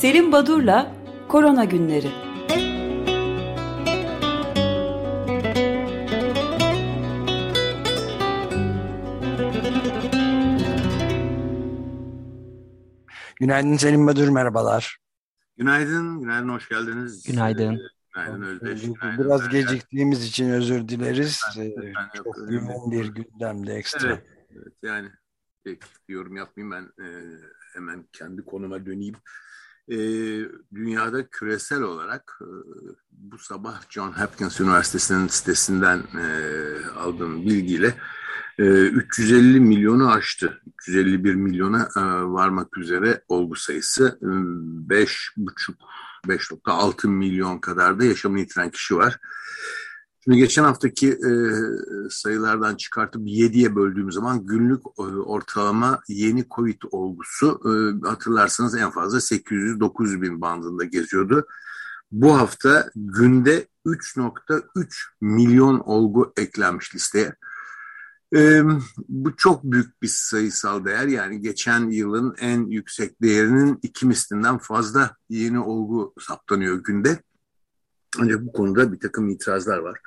Selim Badur'la Korona Günleri. Günaydın Selim Badur, merhabalar. Günaydın, günaydın, hoş geldiniz. Günaydın. Günaydın Özdeş. Günaydın Biraz Derya. geciktiğimiz için özür dileriz. Ben- Ee, ben Çok önemli yoğun bir gündemde ekstra. Evet, evet, yani pek bir yorum yapmayayım ben e, hemen kendi konuma döneyim. E, dünyada küresel olarak e, bu sabah John Hopkins Üniversitesi'nin sitesinden e, aldığım bilgiyle e, 350 milyonu aştı. 351 milyona e, varmak üzere olgu sayısı. E, 5,5 5.6 milyon kadar da yaşamını yitiren kişi var. Şimdi geçen haftaki e, sayılardan çıkartıp 7'ye böldüğüm zaman günlük e, ortalama yeni Covid olgusu e, hatırlarsanız en fazla 800-900 bin bandında geziyordu. Bu hafta günde 3.3 milyon olgu eklenmiş listeye. E, bu çok büyük bir sayısal değer yani geçen yılın en yüksek değerinin iki mislinden fazla yeni olgu saptanıyor günde. Ancak bu konuda bir takım itirazlar var.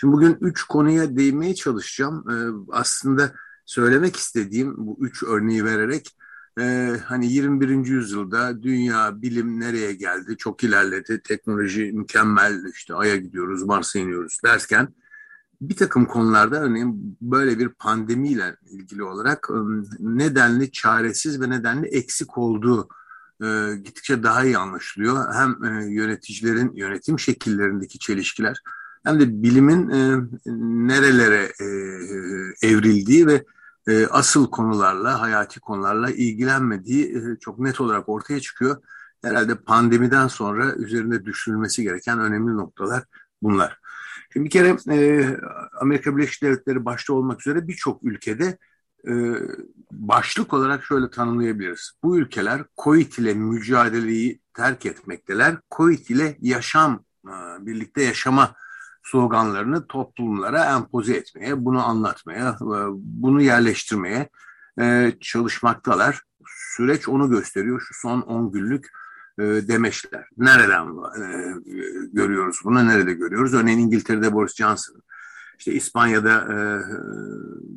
Şimdi bugün üç konuya değinmeye çalışacağım. Ee, aslında söylemek istediğim bu üç örneği vererek e, hani 21. yüzyılda dünya bilim nereye geldi? Çok ilerledi. Teknoloji mükemmel. işte Ay'a gidiyoruz, Mars'a iniyoruz derken bir takım konularda örneğin böyle bir pandemiyle ilgili olarak e, nedenli çaresiz ve nedenli eksik olduğu e, gittikçe daha iyi anlaşılıyor. Hem e, yöneticilerin yönetim şekillerindeki çelişkiler hem de bilimin e, nerelere e, evrildiği ve e, asıl konularla, hayati konularla ilgilenmediği e, çok net olarak ortaya çıkıyor. Herhalde pandemiden sonra üzerinde düşünülmesi gereken önemli noktalar bunlar. Şimdi bir kere e, Amerika Birleşik Devletleri başta olmak üzere birçok ülkede başlık olarak şöyle tanımlayabiliriz. Bu ülkeler COVID ile mücadeleyi terk etmekteler. COVID ile yaşam, e, birlikte yaşama sloganlarını toplumlara empoze etmeye, bunu anlatmaya, e, bunu yerleştirmeye e, çalışmaktalar. Süreç onu gösteriyor şu son 10 günlük demeçler. Nereden görüyoruz bunu, nerede görüyoruz? Örneğin İngiltere'de Boris Johnson, işte İspanya'da e,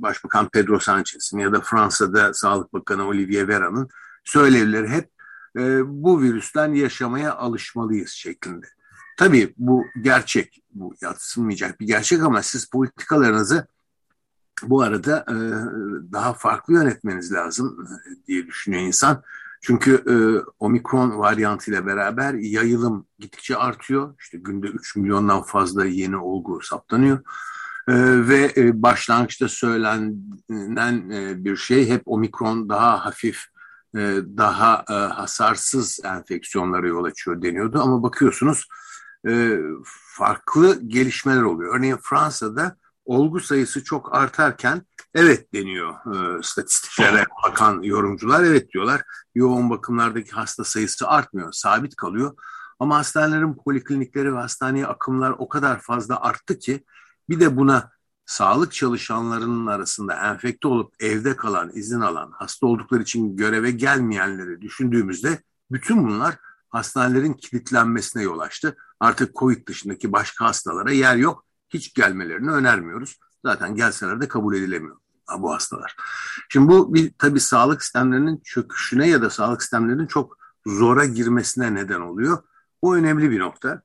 Başbakan Pedro Sanchez'in ya da Fransa'da Sağlık Bakanı Olivier Véran'ın söylevleri hep e, bu virüsten yaşamaya alışmalıyız şeklinde. Tabii bu gerçek, bu yatsınmayacak bir gerçek ama siz politikalarınızı bu arada e, daha farklı yönetmeniz lazım e, diye düşünüyor insan. Çünkü e, omikron varyantıyla beraber yayılım gittikçe artıyor. İşte günde 3 milyondan fazla yeni olgu saptanıyor. E, ve e, başlangıçta söylenen e, bir şey hep omikron daha hafif, e, daha e, hasarsız enfeksiyonlara yol açıyor deniyordu. Ama bakıyorsunuz e, farklı gelişmeler oluyor. Örneğin Fransa'da olgu sayısı çok artarken evet deniyor e, statistiklere bakan yorumcular. Evet diyorlar yoğun bakımlardaki hasta sayısı artmıyor, sabit kalıyor. Ama hastanelerin poliklinikleri ve hastaneye akımlar o kadar fazla arttı ki bir de buna sağlık çalışanlarının arasında enfekte olup evde kalan, izin alan, hasta oldukları için göreve gelmeyenleri düşündüğümüzde bütün bunlar hastanelerin kilitlenmesine yol açtı. Artık COVID dışındaki başka hastalara yer yok. Hiç gelmelerini önermiyoruz. Zaten gelseler de kabul edilemiyor bu hastalar. Şimdi bu bir tabii sağlık sistemlerinin çöküşüne ya da sağlık sistemlerinin çok zora girmesine neden oluyor. Bu önemli bir nokta.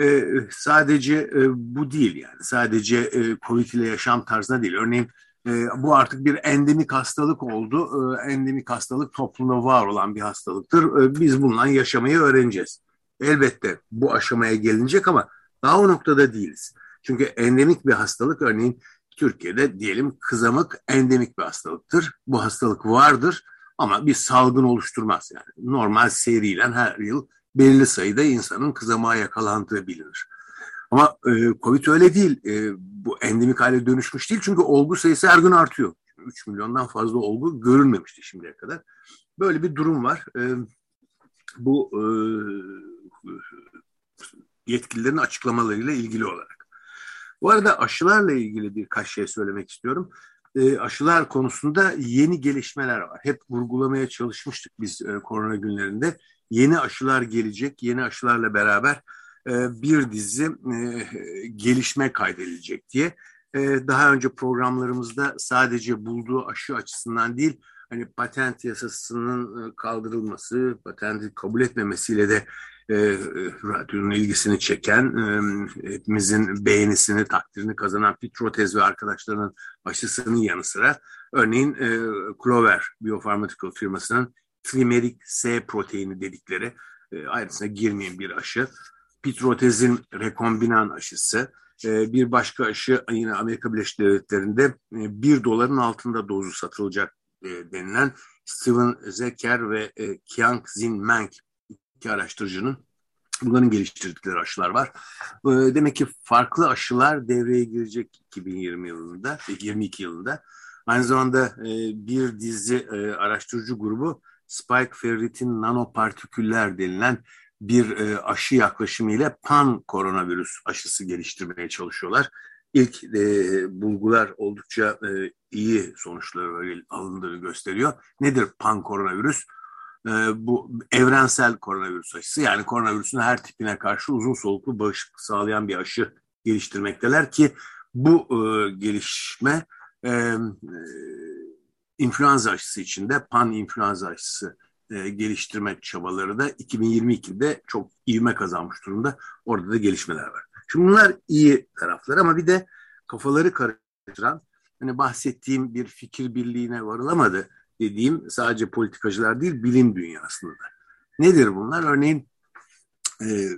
Ee, sadece e, bu değil yani. Sadece e, COVID ile yaşam tarzına değil. Örneğin e, bu artık bir endemik hastalık oldu. E, endemik hastalık toplumda var olan bir hastalıktır. E, biz bununla yaşamayı öğreneceğiz. Elbette bu aşamaya gelinecek ama daha o noktada değiliz. Çünkü endemik bir hastalık örneğin Türkiye'de diyelim kızamık endemik bir hastalıktır. Bu hastalık vardır ama bir salgın oluşturmaz. Yani normal seriyle her yıl belirli sayıda insanın kızamığa yakalandığı bilinir. Ama e, Covid öyle değil. E, bu endemik hale dönüşmüş değil çünkü olgu sayısı her gün artıyor. 3 milyondan fazla olgu görülmemişti şimdiye kadar. Böyle bir durum var. E, bu e, yetkililerin açıklamalarıyla ilgili olarak. Bu arada aşılarla ilgili birkaç şey söylemek istiyorum. E, aşılar konusunda yeni gelişmeler var. Hep vurgulamaya çalışmıştık biz e, korona günlerinde. Yeni aşılar gelecek. Yeni aşılarla beraber e, bir dizi e, gelişme kaydedilecek diye. E, daha önce programlarımızda sadece bulduğu aşı açısından değil, hani patent yasasının kaldırılması, patenti kabul etmemesiyle de e, radyonun ilgisini çeken, e, hepimizin beğenisini, takdirini kazanan Fitrotez ve arkadaşlarının aşısının yanı sıra örneğin e, Clover Biopharmaceutical firmasının trimerik S proteini dedikleri e, ayrıntısına girmeyen bir aşı. Pitrotez'in rekombinan aşısı, e, bir başka aşı yine Amerika Birleşik Devletleri'nde e, bir doların altında dozu satılacak e, denilen Steven Zeker ve e, Kiang Zin Meng iki araştırıcının bunların geliştirdikleri aşılar var. E, demek ki farklı aşılar devreye girecek 2020 yılında, 22 yılında. Aynı zamanda e, bir dizi e, araştırıcı grubu spike ferritin nanopartiküller denilen bir e, aşı yaklaşımıyla pan koronavirüs aşısı geliştirmeye çalışıyorlar. İlk e, bulgular oldukça e, iyi sonuçları alındığını gösteriyor. Nedir pan koronavirüs? E, bu evrensel koronavirüs aşısı yani koronavirüsün her tipine karşı uzun soluklu bağışıklık sağlayan bir aşı geliştirmekteler ki bu e, gelişme e, e, influenza aşısı içinde pan influenza aşısı e, geliştirme çabaları da 2022'de çok ivme kazanmış durumda. Orada da gelişmeler var. Şimdi bunlar iyi taraflar ama bir de kafaları karıştıran hani bahsettiğim bir fikir birliğine varılamadı dediğim sadece politikacılar değil bilim dünyasında da. Nedir bunlar? Örneğin e,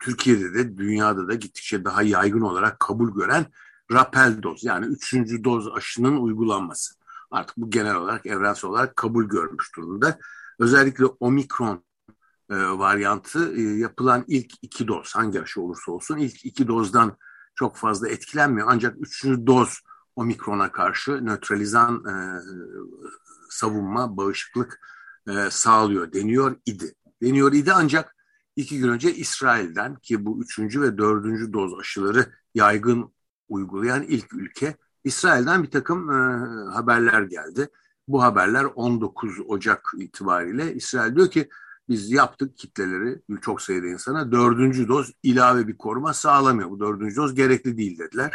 Türkiye'de de dünyada da gittikçe daha yaygın olarak kabul gören rapel doz yani üçüncü doz aşının uygulanması. Artık bu genel olarak evrensel olarak kabul görmüş durumda. Özellikle omikron e, varyantı e, yapılan ilk iki doz hangi aşı olursa olsun ilk iki dozdan çok fazla etkilenmiyor. Ancak üçüncü doz omikrona karşı nötralizan e, savunma, bağışıklık e, sağlıyor deniyor idi. Deniyor idi ancak iki gün önce İsrail'den ki bu üçüncü ve dördüncü doz aşıları yaygın uygulayan ilk ülke İsrail'den bir takım e, haberler geldi. Bu haberler 19 Ocak itibariyle İsrail diyor ki biz yaptık kitleleri çok sayıda insana dördüncü doz ilave bir koruma sağlamıyor. Bu dördüncü doz gerekli değil dediler.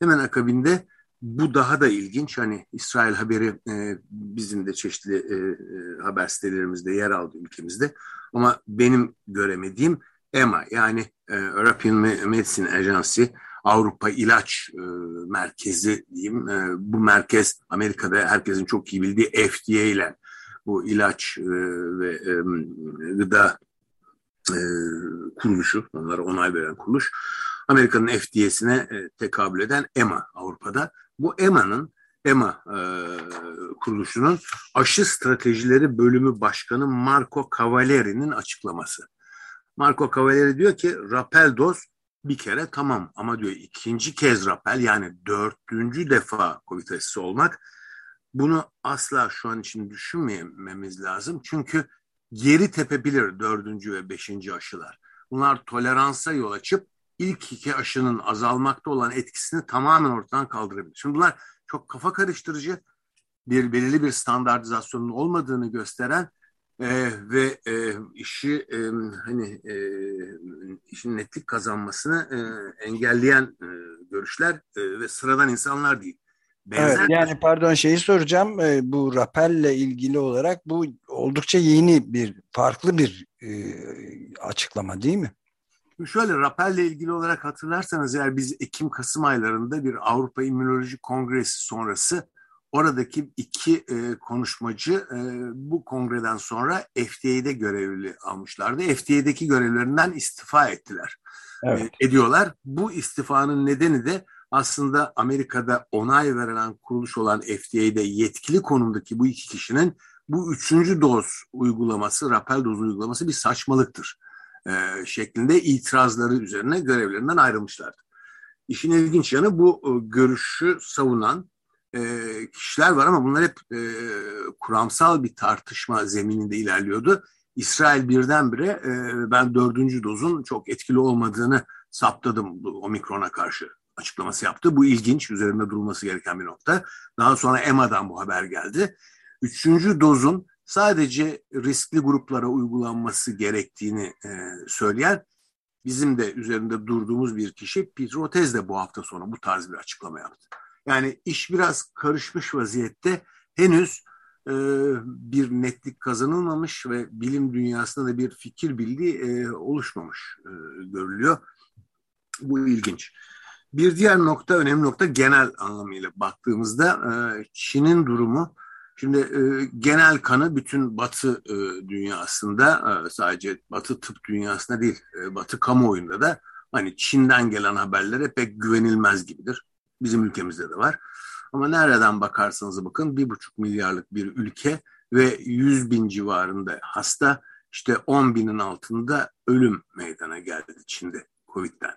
Hemen akabinde bu daha da ilginç. Hani İsrail haberi e, bizim de çeşitli e, e haber sitelerimizde yer aldı ülkemizde. Ama benim göremediğim EMA yani e, European Medicine Agency Avrupa İlaç e, Merkezi diyeyim. E, bu merkez Amerika'da herkesin çok iyi bildiği FDA ile bu ilaç e, ve gıda e, kuruluşu, onlara onay veren kuruluş. Amerika'nın FDA'sine e, tekabül eden EMA Avrupa'da. Bu EMA'nın EMA kuruluşunun aşı stratejileri bölümü başkanı Marco Cavalleri'nin açıklaması. Marco Cavalleri diyor ki rapel doz bir kere tamam ama diyor ikinci kez rapel yani dördüncü defa COVID aşısı olmak bunu asla şu an için düşünmememiz lazım. Çünkü geri tepebilir dördüncü ve beşinci aşılar. Bunlar toleransa yol açıp ilk iki aşının azalmakta olan etkisini tamamen ortadan kaldırabilir. Şimdi bunlar çok kafa karıştırıcı bir belirli bir standartizasyonun olmadığını gösteren e, ve e, işi e, hani e, işin netlik kazanmasını e, engelleyen e, görüşler e, ve sıradan insanlar değil. Benzer evet, yani pardon şeyi soracağım e, bu rapelle ilgili olarak bu oldukça yeni bir farklı bir e, açıklama değil mi? Şöyle rapelle ilgili olarak hatırlarsanız eğer biz Ekim-Kasım aylarında bir Avrupa İmmünoloji Kongresi sonrası Oradaki iki e, konuşmacı e, bu kongreden sonra FDA'de görevli almışlardı. FDA'deki görevlerinden istifa ettiler. Evet. E, ediyorlar. Bu istifanın nedeni de aslında Amerika'da onay verilen kuruluş olan FDA'de yetkili konumdaki bu iki kişinin bu üçüncü doz uygulaması, rapel doz uygulaması bir saçmalıktır e, şeklinde itirazları üzerine görevlerinden ayrılmışlardı. İşin ilginç yanı bu e, görüşü savunan e, kişiler var ama bunlar hep e, kuramsal bir tartışma zemininde ilerliyordu. İsrail birdenbire e, ben dördüncü dozun çok etkili olmadığını saptadım bu omikrona karşı açıklaması yaptı. Bu ilginç, üzerinde durulması gereken bir nokta. Daha sonra EMA'dan bu haber geldi. Üçüncü dozun sadece riskli gruplara uygulanması gerektiğini e, söyleyen bizim de üzerinde durduğumuz bir kişi Peter Otez de bu hafta sonu bu tarz bir açıklama yaptı. Yani iş biraz karışmış vaziyette henüz e, bir netlik kazanılmamış ve bilim dünyasında da bir fikir bildiği e, oluşmamış e, görülüyor. Bu ilginç. Bir diğer nokta, önemli nokta genel anlamıyla baktığımızda e, Çin'in durumu Şimdi e, genel kanı bütün Batı e, dünyasında e, sadece Batı tıp dünyasında değil e, Batı kamuoyunda da hani Çin'den gelen haberlere pek güvenilmez gibidir. Bizim ülkemizde de var. Ama nereden bakarsanız bakın bir buçuk milyarlık bir ülke ve yüz bin civarında hasta işte on binin altında ölüm meydana geldi Çin'de Covid'den.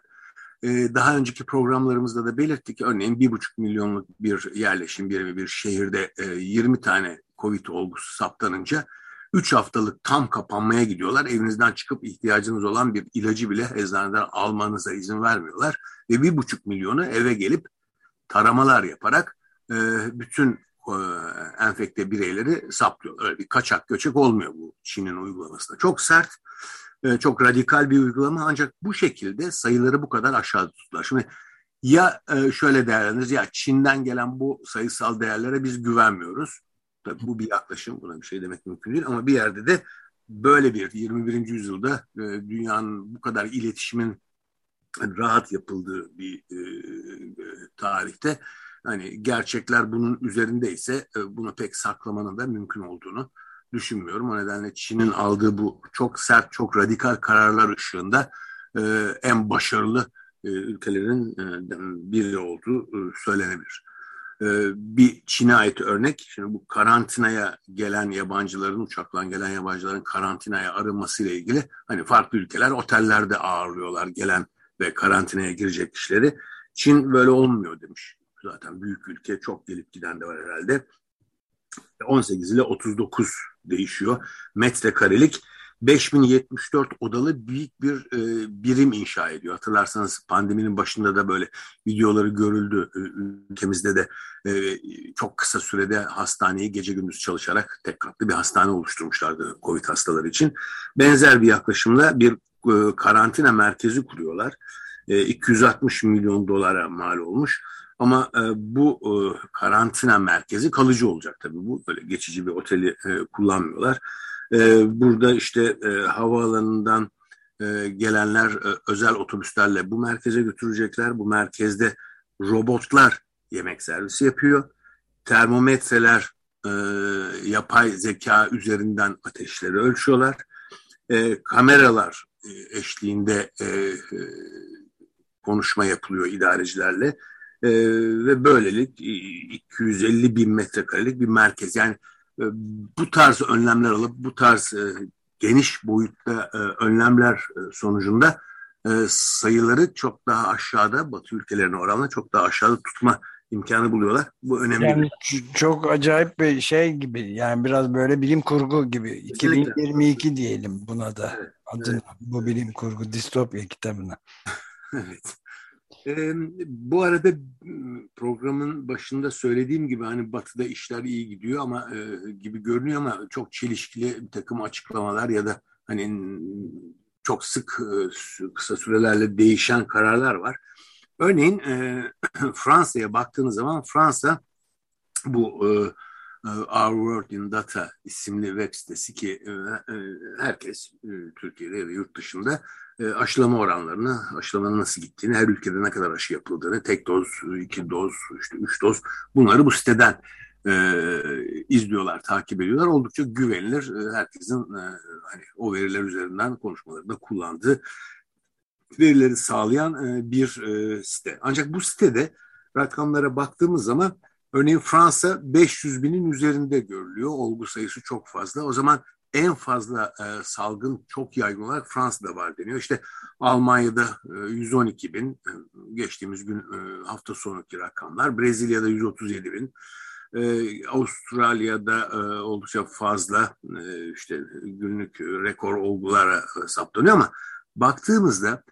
Ee, daha önceki programlarımızda da belirttik. Örneğin bir buçuk milyonluk bir yerleşim birimi bir şehirde e, 20 tane Covid olgusu saptanınca 3 haftalık tam kapanmaya gidiyorlar. Evinizden çıkıp ihtiyacınız olan bir ilacı bile eczaneden almanıza izin vermiyorlar. Ve bir buçuk milyonu eve gelip taramalar yaparak e, bütün e, enfekte bireyleri saplıyorlar. Öyle bir kaçak göçek olmuyor bu Çin'in uygulamasında. Çok sert e, çok radikal bir uygulama ancak bu şekilde sayıları bu kadar aşağıda tuttular. Şimdi ya e, şöyle değerlendiririz ya Çin'den gelen bu sayısal değerlere biz güvenmiyoruz. Tabii bu bir yaklaşım buna bir şey demek mümkün değil ama bir yerde de böyle bir 21. yüzyılda e, dünyanın bu kadar iletişimin rahat yapıldığı bir tarihte hani gerçekler bunun üzerindeyse bunu pek saklamanın da mümkün olduğunu düşünmüyorum. O nedenle Çin'in aldığı bu çok sert, çok radikal kararlar ışığında e, en başarılı e, ülkelerin e, biri olduğu e, söylenebilir. E, bir Çin'e ait örnek, şimdi bu karantinaya gelen yabancıların, uçakla gelen yabancıların karantinaya arınmasıyla ilgili hani farklı ülkeler otellerde ağırlıyorlar gelen ve karantinaya girecek kişileri. Çin böyle olmuyor demiş. Zaten büyük ülke çok gelip giden de var herhalde. 18 ile 39 değişiyor. Metrekarelik 5074 odalı büyük bir e, birim inşa ediyor. Hatırlarsanız pandeminin başında da böyle videoları görüldü. Ülkemizde de e, çok kısa sürede hastaneyi gece gündüz çalışarak tek katlı bir hastane oluşturmuşlardı COVID hastaları için. Benzer bir yaklaşımla bir e, karantina merkezi kuruyorlar. E, 260 milyon dolara mal olmuş. Ama e, bu e, karantina merkezi kalıcı olacak tabii bu. Böyle geçici bir oteli e, kullanmıyorlar. E, burada işte e, havaalanından e, gelenler e, özel otobüslerle bu merkeze götürecekler. Bu merkezde robotlar yemek servisi yapıyor. Termometreler e, yapay zeka üzerinden ateşleri ölçüyorlar. E, kameralar e, eşliğinde e, e, konuşma yapılıyor idarecilerle e, ve böylelik 250 bin metrekarelik bir merkez. Yani e, bu tarz önlemler alıp bu tarz e, geniş boyutta e, önlemler e, sonucunda e, sayıları çok daha aşağıda Batı ülkelerine oranla çok daha aşağıda tutma imkanı buluyorlar. Bu önemli. Yani çok acayip bir şey gibi yani biraz böyle bilim kurgu gibi. Kesinlikle. 2022 diyelim buna da. Evet, Adını evet. bu bilim kurgu distopya kitabına. evet. E, bu arada programın başında söylediğim gibi hani batıda işler iyi gidiyor ama e, gibi görünüyor ama çok çelişkili bir takım açıklamalar ya da hani çok sık e, kısa sürelerle değişen kararlar var. Örneğin e, Fransa'ya baktığınız zaman Fransa bu e, Our World in Data isimli web sitesi ki e, e, herkes e, Türkiye'de ve yurt dışında e, aşılama oranlarını, aşılamanın nasıl gittiğini, her ülkede ne kadar aşı yapıldığını, tek doz, iki doz, işte üç doz bunları bu siteden e, izliyorlar, takip ediyorlar. Oldukça güvenilir. E, herkesin e, hani o veriler üzerinden konuşmalarında kullandığı verileri sağlayan e, bir e, site. Ancak bu sitede rakamlara baktığımız zaman örneğin Fransa 500 binin üzerinde görülüyor. Olgu sayısı çok fazla. O zaman en fazla e, salgın çok yaygın olarak Fransa'da var deniyor. İşte Almanya'da e, 112 bin, e, geçtiğimiz gün e, hafta sonuki rakamlar. Brezilya'da 137 bin. E, Avustralya'da e, oldukça fazla e, işte günlük rekor olgulara e, saptanıyor ama baktığımızda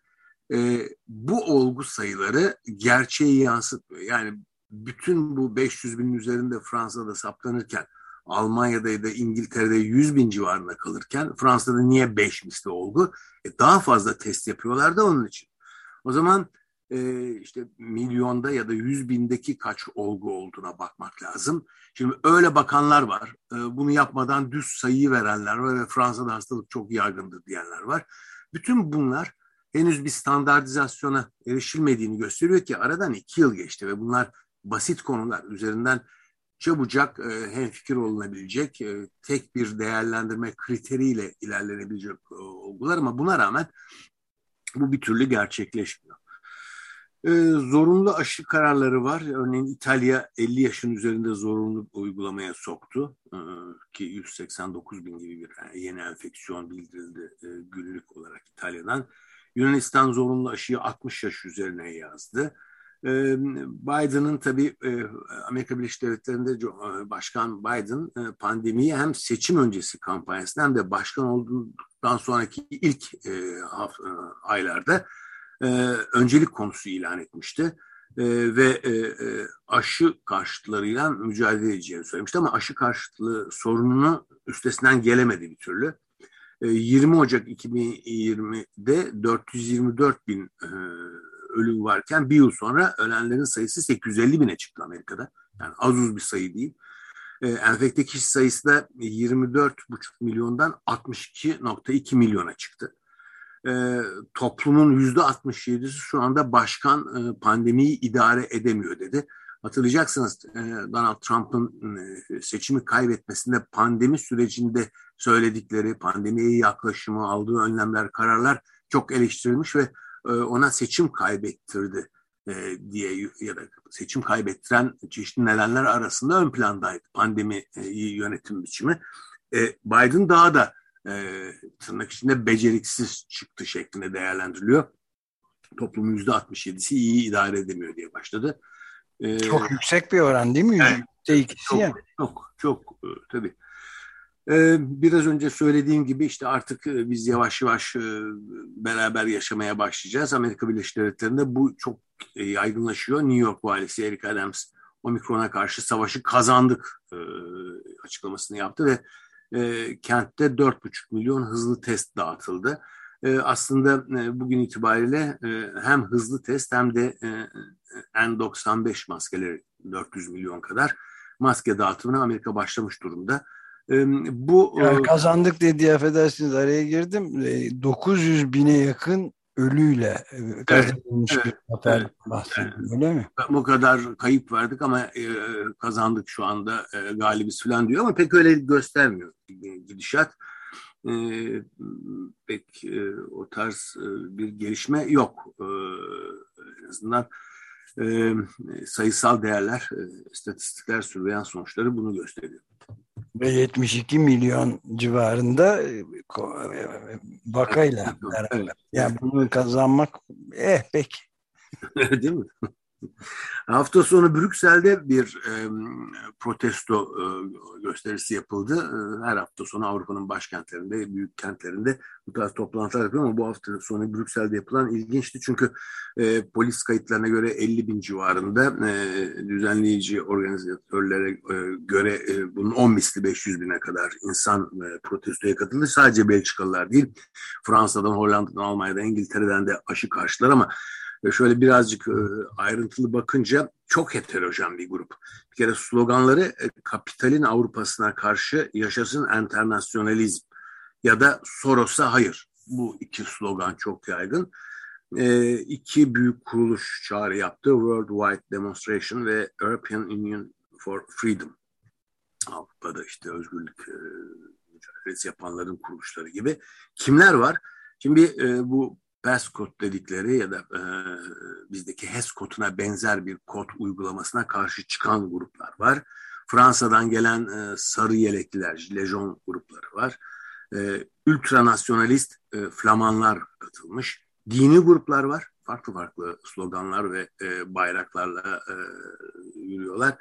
e, bu olgu sayıları gerçeği yansıtmıyor. Yani bütün bu 500 binin üzerinde Fransa'da saptanırken Almanya'da ya da İngiltere'de 100 bin civarında kalırken Fransa'da niye 5 misli olgu? E, daha fazla test yapıyorlar da onun için. O zaman e, işte milyonda ya da yüz bindeki kaç olgu olduğuna bakmak lazım. Şimdi öyle bakanlar var. E, bunu yapmadan düz sayıyı verenler var ve Fransa'da hastalık çok yaygındır diyenler var. Bütün bunlar henüz bir standartizasyona erişilmediğini gösteriyor ki aradan iki yıl geçti ve bunlar basit konular üzerinden çabucak e, hemfikir olunabilecek e, tek bir değerlendirme kriteriyle ilerlenebilecek e, olgular ama buna rağmen bu bir türlü gerçekleşmiyor. E, zorunlu aşı kararları var. Örneğin İtalya 50 yaşın üzerinde zorunlu uygulamaya soktu. E, ki 189 bin gibi bir yeni enfeksiyon bildirildi e, günlük olarak İtalya'dan. Yunanistan zorunlu aşıyı 60 yaş üzerine yazdı. Biden'ın tabii Amerika Birleşik Devletleri'nde Başkan Biden pandemiyi hem seçim öncesi kampanyasında hem de başkan olduktan sonraki ilk aylarda öncelik konusu ilan etmişti. ve aşı karşıtlarıyla mücadele edeceğini söylemişti ama aşı karşıtlığı sorununu üstesinden gelemedi bir türlü. 20 Ocak 2020'de 424 bin ölüm varken bir yıl sonra ölenlerin sayısı 850 bine çıktı Amerika'da. Yani az uz bir sayı değil. E, enfekte kişi sayısı da 24,5 milyondan 62,2 milyona çıktı. E, toplumun %67'si şu anda başkan e, pandemiyi idare edemiyor dedi. Hatırlayacaksınız e, Donald Trump'ın e, seçimi kaybetmesinde pandemi sürecinde söyledikleri, pandemiye yaklaşımı, aldığı önlemler, kararlar çok eleştirilmiş ve ona seçim kaybettirdi e, diye ya da seçim kaybettiren çeşitli nedenler arasında ön plandaydı pandemi e, yönetim biçimi. Biden daha da tırnak içinde beceriksiz çıktı şeklinde değerlendiriliyor. Toplumun yüzde 67'si iyi idare edemiyor diye başladı. Çok yüksek bir oran değil mi? Yüzde evet, çok, yani. çok, çok tabii. Ee, biraz önce söylediğim gibi işte artık e, biz yavaş yavaş e, beraber yaşamaya başlayacağız. Amerika Birleşik Devletleri'nde bu çok e, yaygınlaşıyor. New York valisi Eric Adams Omikron'a karşı savaşı kazandık açıklamasını yaptı ve kentte 4,5 milyon hızlı test dağıtıldı. Aslında bugün itibariyle hem hızlı test hem de N95 maskeleri 400 milyon kadar maske dağıtımına Amerika başlamış durumda. Bu yani kazandık dediği affedersiniz araya girdim. 900 bine yakın ölüyle kazanılmış evet, bir zafer evet, bahsediyor öyle mi? Bu kadar kayıp verdik ama e, kazandık şu anda e, galibiz falan diyor ama pek öyle göstermiyor gidişat. E, pek e, o tarz e, bir gelişme yok. E, en azından e, sayısal değerler, e, istatistikler, sürveyan sonuçları bunu gösteriyor ve 72 milyon civarında e, vakayla beraber. Yani bunu kazanmak eh pek. Değil mi? Hafta sonu Brüksel'de bir e, protesto e, gösterisi yapıldı. E, her hafta sonu Avrupa'nın başkentlerinde, büyük kentlerinde bu tarz toplantılar yapıyor ama bu hafta sonu Brüksel'de yapılan ilginçti. Çünkü e, polis kayıtlarına göre 50 bin civarında e, düzenleyici organizatörlere e, göre e, bunun 10 misli 500 bine kadar insan e, protestoya katıldı. Sadece Belçikalılar değil, Fransa'dan, Hollanda'dan, Almanya'dan, İngiltere'den de aşı karşılar ama şöyle birazcık e, ayrıntılı bakınca çok heterojen bir grup. Bir kere sloganları e, kapitalin Avrupa'sına karşı yaşasın enternasyonalizm ya da Soros'a hayır. Bu iki slogan çok yaygın. E, iki büyük kuruluş çağrı yaptı. Worldwide Demonstration ve European Union for Freedom. Avrupa'da işte özgürlük e, mücadelesi yapanların kuruluşları gibi. Kimler var? Şimdi e, bu Kod dedikleri ya da e, bizdeki HES koduna benzer bir kod uygulamasına karşı çıkan gruplar var. Fransa'dan gelen e, sarı yelekliler, lejon grupları var. E, ultranasyonalist e, Flamanlar katılmış. Dini gruplar var. Farklı farklı sloganlar ve e, bayraklarla e, yürüyorlar.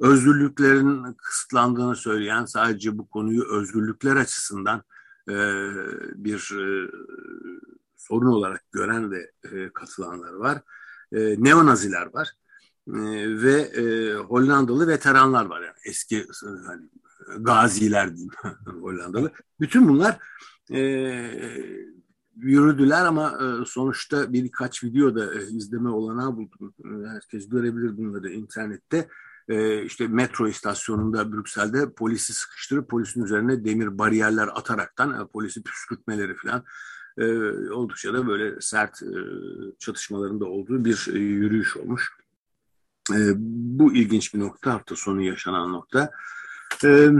Özgürlüklerin kısıtlandığını söyleyen sadece bu konuyu özgürlükler açısından e, bir e, sorun olarak gören ve e, katılanlar var. E, neonaziler var. E, ve e, Hollandalı veteranlar var. Yani eski hani, gaziler diyeyim Hollandalı. Bütün bunlar e, yürüdüler ama e, sonuçta birkaç videoda e, izleme olanağı buldum. Herkes görebilir bunları internette. E, işte metro istasyonunda Brüksel'de polisi sıkıştırıp polisin üzerine demir bariyerler ataraktan e, polisi püskürtmeleri falan e, oldukça da böyle sert e, çatışmalarında olduğu bir e, yürüyüş olmuş. E, bu ilginç bir nokta hafta sonu yaşanan nokta. Ee,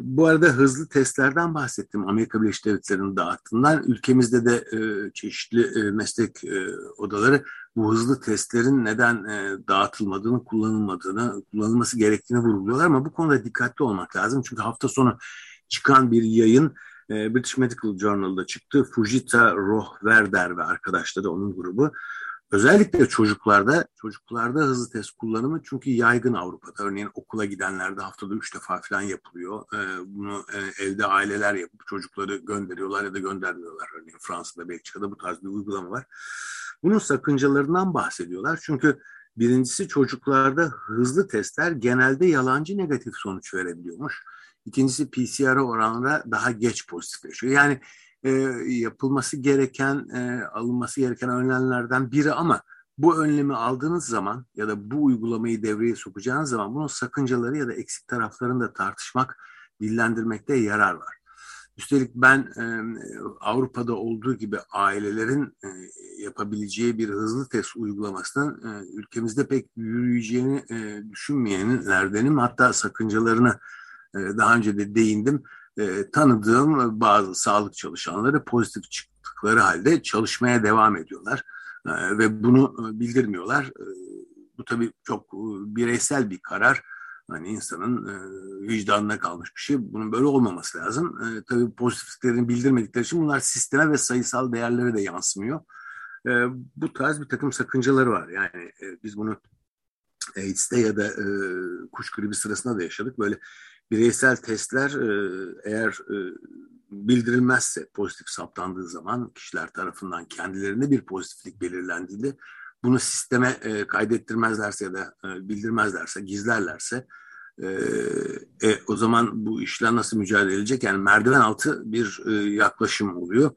bu arada hızlı testlerden bahsettim. Amerika Birleşik Devletleri'nin dağıttığından. Ülkemizde de e, çeşitli e, meslek e, odaları bu hızlı testlerin neden e, dağıtılmadığını, kullanılmadığını, kullanılması gerektiğini vurguluyorlar. Ama bu konuda dikkatli olmak lazım. Çünkü hafta sonu çıkan bir yayın e, British Medical Journal'da çıktı. Fujita Rohverder ve arkadaşları onun grubu Özellikle çocuklarda, çocuklarda hızlı test kullanımı çünkü yaygın Avrupa'da. Örneğin okula gidenlerde haftada üç defa falan yapılıyor. Ee, bunu e, evde aileler yapıp çocukları gönderiyorlar ya da göndermiyorlar. Örneğin Fransa'da, Belçika'da bu tarz bir uygulama var. Bunun sakıncalarından bahsediyorlar. Çünkü birincisi çocuklarda hızlı testler genelde yalancı negatif sonuç verebiliyormuş. İkincisi PCR oranla daha geç pozitifleşiyor. Yani e, yapılması gereken, e, alınması gereken önlemlerden biri ama bu önlemi aldığınız zaman ya da bu uygulamayı devreye sokacağınız zaman bunun sakıncaları ya da eksik taraflarını da tartışmak, dillendirmekte yarar var. Üstelik ben e, Avrupa'da olduğu gibi ailelerin e, yapabileceği bir hızlı test uygulamasının e, ülkemizde pek yürüyeceğini e, düşünmeyenlerdenim. Hatta sakıncalarını daha önce de değindim e, tanıdığım bazı sağlık çalışanları pozitif çıktıkları halde çalışmaya devam ediyorlar e, ve bunu e, bildirmiyorlar. E, bu tabii çok e, bireysel bir karar. Hani insanın e, vicdanına kalmış bir şey. Bunun böyle olmaması lazım. E, tabii pozitifliklerini bildirmedikleri için bunlar sisteme ve sayısal değerlere de yansımıyor. E, bu tarz bir takım sakıncaları var. Yani e, biz bunu AIDS'te ya da e, kuş gribi sırasında da yaşadık. Böyle bireysel testler e, eğer e, bildirilmezse pozitif saptandığı zaman kişiler tarafından kendilerine bir pozitiflik belirlendiğinde bunu sisteme e, kaydettirmezlerse ya da bildirmezlerse, gizlerlerse e, o zaman bu işler nasıl mücadele edilecek? Yani merdiven altı bir yaklaşım oluyor.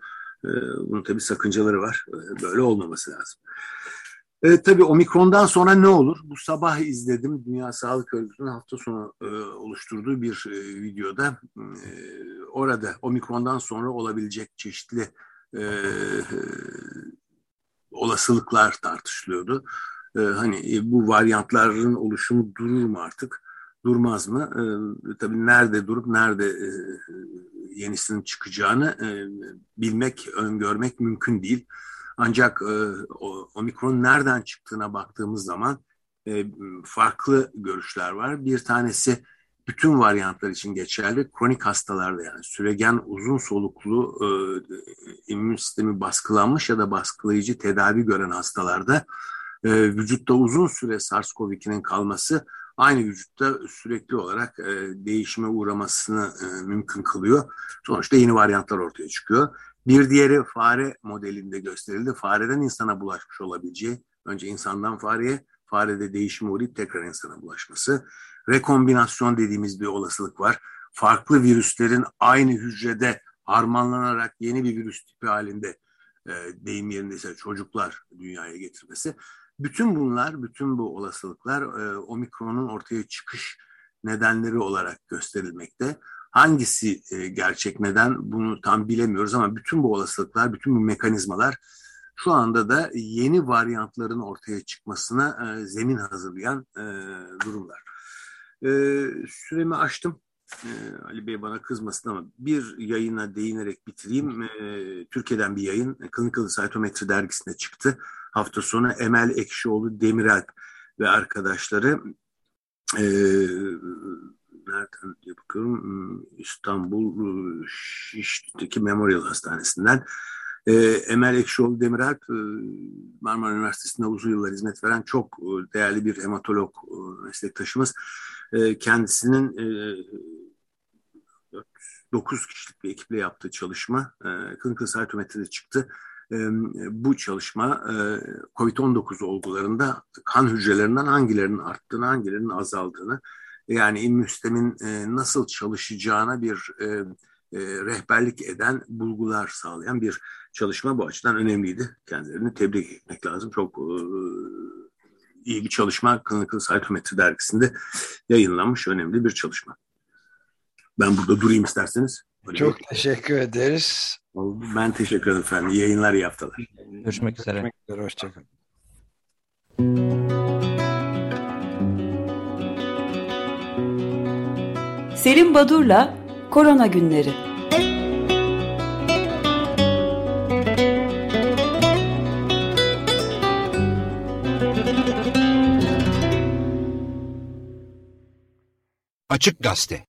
E, bunun tabii sakıncaları var. böyle olmaması lazım. E, tabii omikrondan sonra ne olur? Bu sabah izledim Dünya Sağlık Örgütü'nün hafta sonu e, oluşturduğu bir e, videoda. E, orada omikrondan sonra olabilecek çeşitli e, e, olasılıklar tartışılıyordu. E, hani e, bu varyantların oluşumu durur mu artık? Durmaz mı? E, tabii nerede durup nerede e, yenisinin çıkacağını e, bilmek, öngörmek mümkün değil. Ancak e, o, omikron nereden çıktığına baktığımız zaman e, farklı görüşler var. Bir tanesi bütün varyantlar için geçerli. Kronik hastalarda yani süregen uzun soluklu e, immün sistemi baskılanmış ya da baskılayıcı tedavi gören hastalarda e, vücutta uzun süre SARS-CoV-2'nin kalması aynı vücutta sürekli olarak e, değişime uğramasını e, mümkün kılıyor. Sonuçta yeni varyantlar ortaya çıkıyor. Bir diğeri fare modelinde gösterildi. Fareden insana bulaşmış olabileceği, önce insandan fareye, farede değişim uğrayıp tekrar insana bulaşması. Rekombinasyon dediğimiz bir olasılık var. Farklı virüslerin aynı hücrede harmanlanarak yeni bir virüs tipi halinde e, deyim yerindeyse çocuklar dünyaya getirmesi. Bütün bunlar, bütün bu olasılıklar e, omikronun ortaya çıkış nedenleri olarak gösterilmekte. Hangisi e, gerçek neden bunu tam bilemiyoruz ama bütün bu olasılıklar, bütün bu mekanizmalar şu anda da yeni varyantların ortaya çıkmasına e, zemin hazırlayan e, durumlar. E, süremi açtım. Ali Bey bana kızmasın ama bir yayına değinerek bitireyim. Türkiye'den bir yayın Clinical Cytometry dergisinde çıktı. Hafta sonu Emel Ekşioğlu Demirel ve arkadaşları nereden diye bakıyorum hmm, İstanbul ıı, Şişli'deki Memorial Hastanesi'nden e, Emel Ekşioğlu Demiralp e, Marmara Üniversitesi'nde uzun yıllar hizmet veren çok e, değerli bir hematolog e, meslektaşımız. E, kendisinin e, 9 kişilik bir ekiple yaptığı çalışma e, Clinical Cytometry'de çıktı. E, bu çalışma e, COVID-19 olgularında kan hücrelerinden hangilerinin arttığını, hangilerinin azaldığını yani immün sistemin e, nasıl çalışacağına bir e, e, rehberlik eden bulgular sağlayan bir çalışma bu açıdan önemliydi. Kendilerini tebrik etmek lazım. Çok e, iyi bir çalışma Clinical Psychometry dergisinde yayınlanmış önemli bir çalışma. Ben burada durayım isterseniz. Öyle Çok mi? teşekkür ederiz. Ben teşekkür ederim efendim. İyi yayınlar, iyi haftalar. Görüşmek üzere. Görüşmek üzere, hoşçakalın. Selim Badur'la Korona Günleri. Açık Gazete